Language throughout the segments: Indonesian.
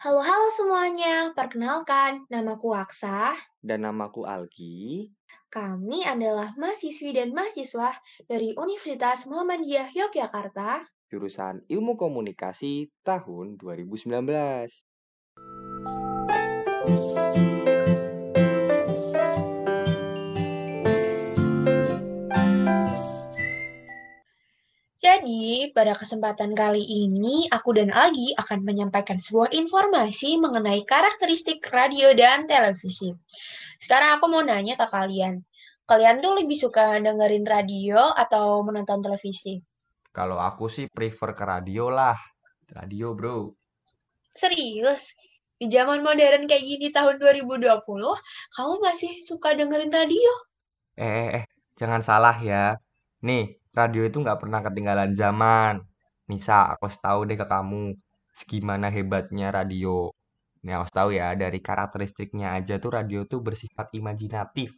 Halo-halo semuanya, perkenalkan, namaku Aksa. Dan namaku Algi. Kami adalah mahasiswi dan mahasiswa dari Universitas Muhammadiyah Yogyakarta. Jurusan Ilmu Komunikasi tahun 2019. Jadi, pada kesempatan kali ini, aku dan Algi akan menyampaikan sebuah informasi mengenai karakteristik radio dan televisi. Sekarang aku mau nanya ke kalian. Kalian tuh lebih suka dengerin radio atau menonton televisi? Kalau aku sih prefer ke radio lah. Radio, bro. Serius? Di zaman modern kayak gini tahun 2020, kamu masih suka dengerin radio? Eh, eh, eh, jangan salah ya. Nih, radio itu nggak pernah ketinggalan zaman. Nisa, aku tahu deh ke kamu, segimana hebatnya radio. Nih, aku tahu ya, dari karakteristiknya aja tuh radio tuh bersifat imajinatif.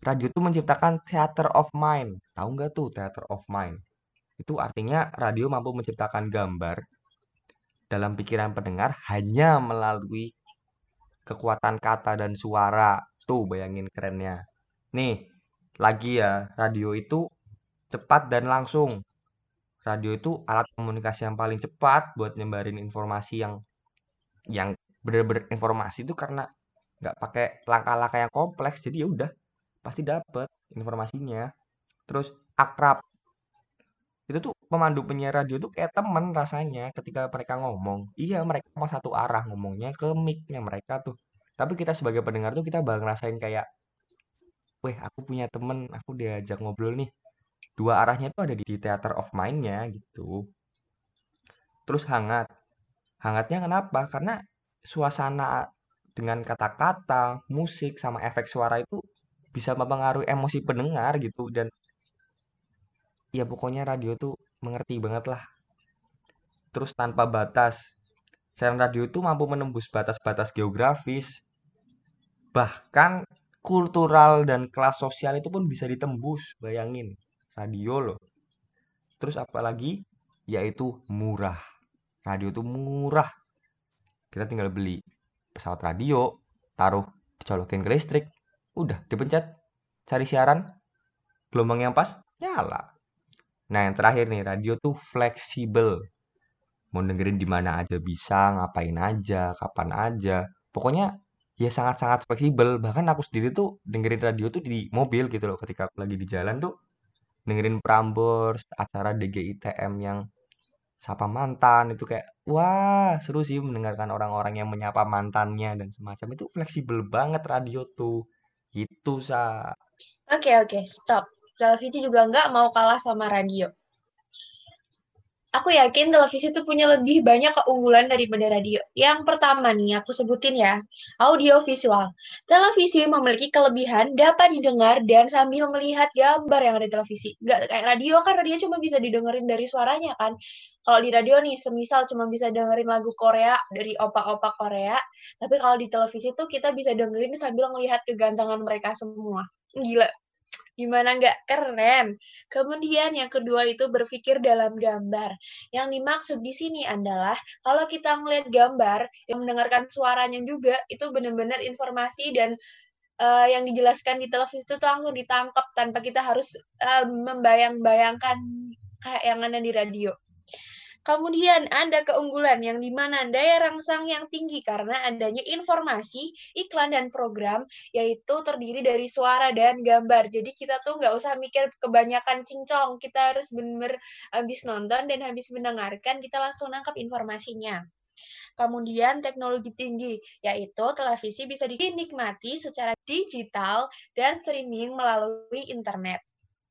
Radio tuh menciptakan theater of mind. Tahu nggak tuh theater of mind? Itu artinya radio mampu menciptakan gambar dalam pikiran pendengar hanya melalui kekuatan kata dan suara. Tuh, bayangin kerennya. Nih, lagi ya, radio itu cepat dan langsung. Radio itu alat komunikasi yang paling cepat buat nyebarin informasi yang yang bener-bener informasi itu karena nggak pakai langkah-langkah yang kompleks jadi ya udah pasti dapet informasinya. Terus akrab. Itu tuh pemandu penyiar radio tuh kayak temen rasanya ketika mereka ngomong. Iya mereka mau satu arah ngomongnya ke mic-nya mereka tuh. Tapi kita sebagai pendengar tuh kita bakal ngerasain kayak weh aku punya temen aku diajak ngobrol nih dua arahnya tuh ada di theater of mind-nya gitu. Terus hangat. Hangatnya kenapa? Karena suasana dengan kata-kata musik sama efek suara itu bisa mempengaruhi emosi pendengar gitu. Dan ya pokoknya radio tuh mengerti banget lah. Terus tanpa batas. Siaran radio itu mampu menembus batas-batas geografis. Bahkan kultural dan kelas sosial itu pun bisa ditembus bayangin radio loh. Terus apalagi yaitu murah. Radio itu murah. Kita tinggal beli pesawat radio taruh dicolokin ke listrik udah dipencet cari siaran gelombang yang pas nyala. Nah yang terakhir nih radio tuh fleksibel. Mau dengerin di mana aja bisa ngapain aja kapan aja. Pokoknya ya sangat-sangat fleksibel. Bahkan aku sendiri tuh dengerin radio tuh di mobil gitu loh. Ketika aku lagi di jalan tuh dengerin Prambors acara DGITM yang sapa mantan itu kayak wah seru sih mendengarkan orang-orang yang menyapa mantannya dan semacam itu fleksibel banget radio tuh gitu sa Oke, oke, stop. Televisi juga nggak mau kalah sama radio. Aku yakin televisi itu punya lebih banyak keunggulan daripada radio. Yang pertama nih, aku sebutin ya, audio visual. Televisi memiliki kelebihan dapat didengar dan sambil melihat gambar yang ada di televisi. Nggak kayak radio kan, radio cuma bisa didengerin dari suaranya kan. Kalau di radio nih, semisal cuma bisa dengerin lagu Korea dari opa-opa Korea, tapi kalau di televisi tuh kita bisa dengerin sambil melihat kegantengan mereka semua. Gila, Gimana nggak keren? Kemudian yang kedua itu berpikir dalam gambar. Yang dimaksud di sini adalah kalau kita melihat gambar, yang mendengarkan suaranya juga, itu benar-benar informasi dan uh, yang dijelaskan di televisi itu langsung ditangkap tanpa kita harus uh, membayang-bayangkan kayak yang ada di radio. Kemudian ada keunggulan yang di mana daya rangsang yang tinggi karena adanya informasi, iklan, dan program, yaitu terdiri dari suara dan gambar. Jadi kita tuh nggak usah mikir kebanyakan cincong, kita harus benar-benar habis nonton dan habis mendengarkan, kita langsung nangkap informasinya. Kemudian teknologi tinggi, yaitu televisi bisa dinikmati secara digital dan streaming melalui internet.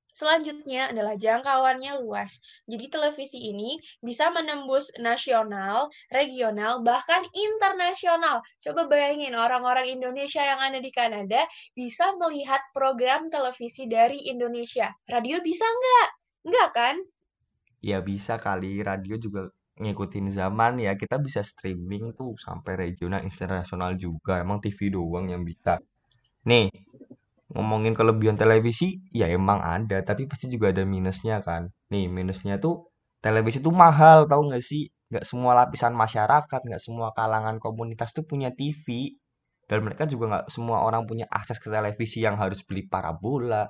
Selanjutnya adalah jangkauannya luas. Jadi televisi ini bisa menembus nasional, regional, bahkan internasional. Coba bayangin orang-orang Indonesia yang ada di Kanada bisa melihat program televisi dari Indonesia. Radio bisa nggak? Nggak kan? Ya bisa kali, radio juga ngikutin zaman ya. Kita bisa streaming tuh sampai regional, internasional juga. Emang TV doang yang bisa. Nih, ngomongin kelebihan televisi ya emang ada tapi pasti juga ada minusnya kan nih minusnya tuh televisi tuh mahal tau gak sih nggak semua lapisan masyarakat, nggak semua kalangan komunitas tuh punya TV. Dan mereka juga nggak semua orang punya akses ke televisi yang harus beli parabola,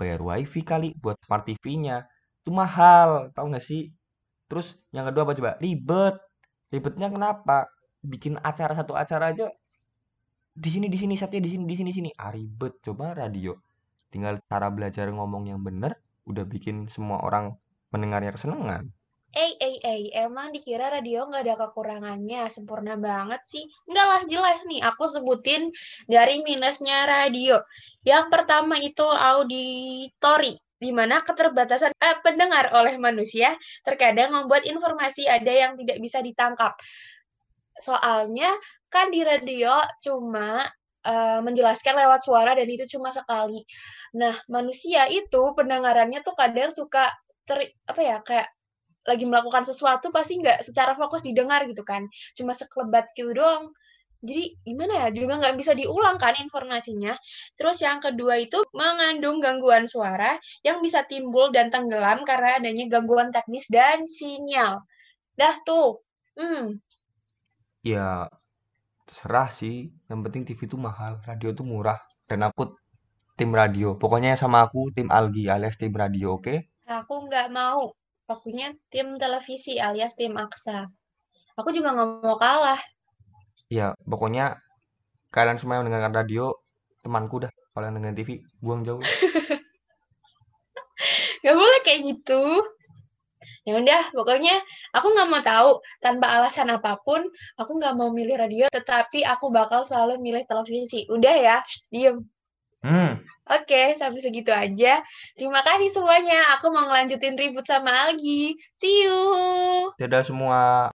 bayar wifi kali buat smart TV-nya. Itu mahal, tahu nggak sih? Terus yang kedua apa coba? Ribet. Ribetnya kenapa? Bikin acara satu acara aja di sini di sini setnya di sini di sini sini. Ah ribet. Coba radio. Tinggal cara belajar ngomong yang bener udah bikin semua orang mendengarnya kesenangan. Eh, eh, eh, emang dikira radio nggak ada kekurangannya, sempurna banget sih. Enggak lah, jelas nih, aku sebutin dari minusnya radio. Yang pertama itu auditori, di mana keterbatasan eh, pendengar oleh manusia terkadang membuat informasi ada yang tidak bisa ditangkap. Soalnya kan di radio cuma uh, menjelaskan lewat suara dan itu cuma sekali. Nah, manusia itu pendengarannya tuh kadang suka ter apa ya kayak lagi melakukan sesuatu pasti nggak secara fokus didengar gitu kan. Cuma sekelebat gitu doang. Jadi gimana ya juga nggak bisa diulang kan informasinya. Terus yang kedua itu mengandung gangguan suara yang bisa timbul dan tenggelam karena adanya gangguan teknis dan sinyal. Dah tuh. Hmm ya terserah sih yang penting TV itu mahal radio itu murah dan aku tim radio pokoknya sama aku tim Algi alias tim radio oke okay? aku nggak mau Pokoknya tim televisi alias tim Aksa. Aku juga nggak mau kalah. Ya, pokoknya kalian semua yang mendengarkan radio, temanku dah. Kalau yang dengan TV, buang jauh. gak boleh kayak gitu. Ya udah, pokoknya aku nggak mau tahu tanpa alasan apa pun, aku nggak mau milih radio, tetapi aku bakal selalu milih televisi. Udah ya, diem. Hmm. Oke, sampai segitu aja. Terima kasih semuanya. Aku mau ngelanjutin ribut sama Algi. See you. Dadah semua.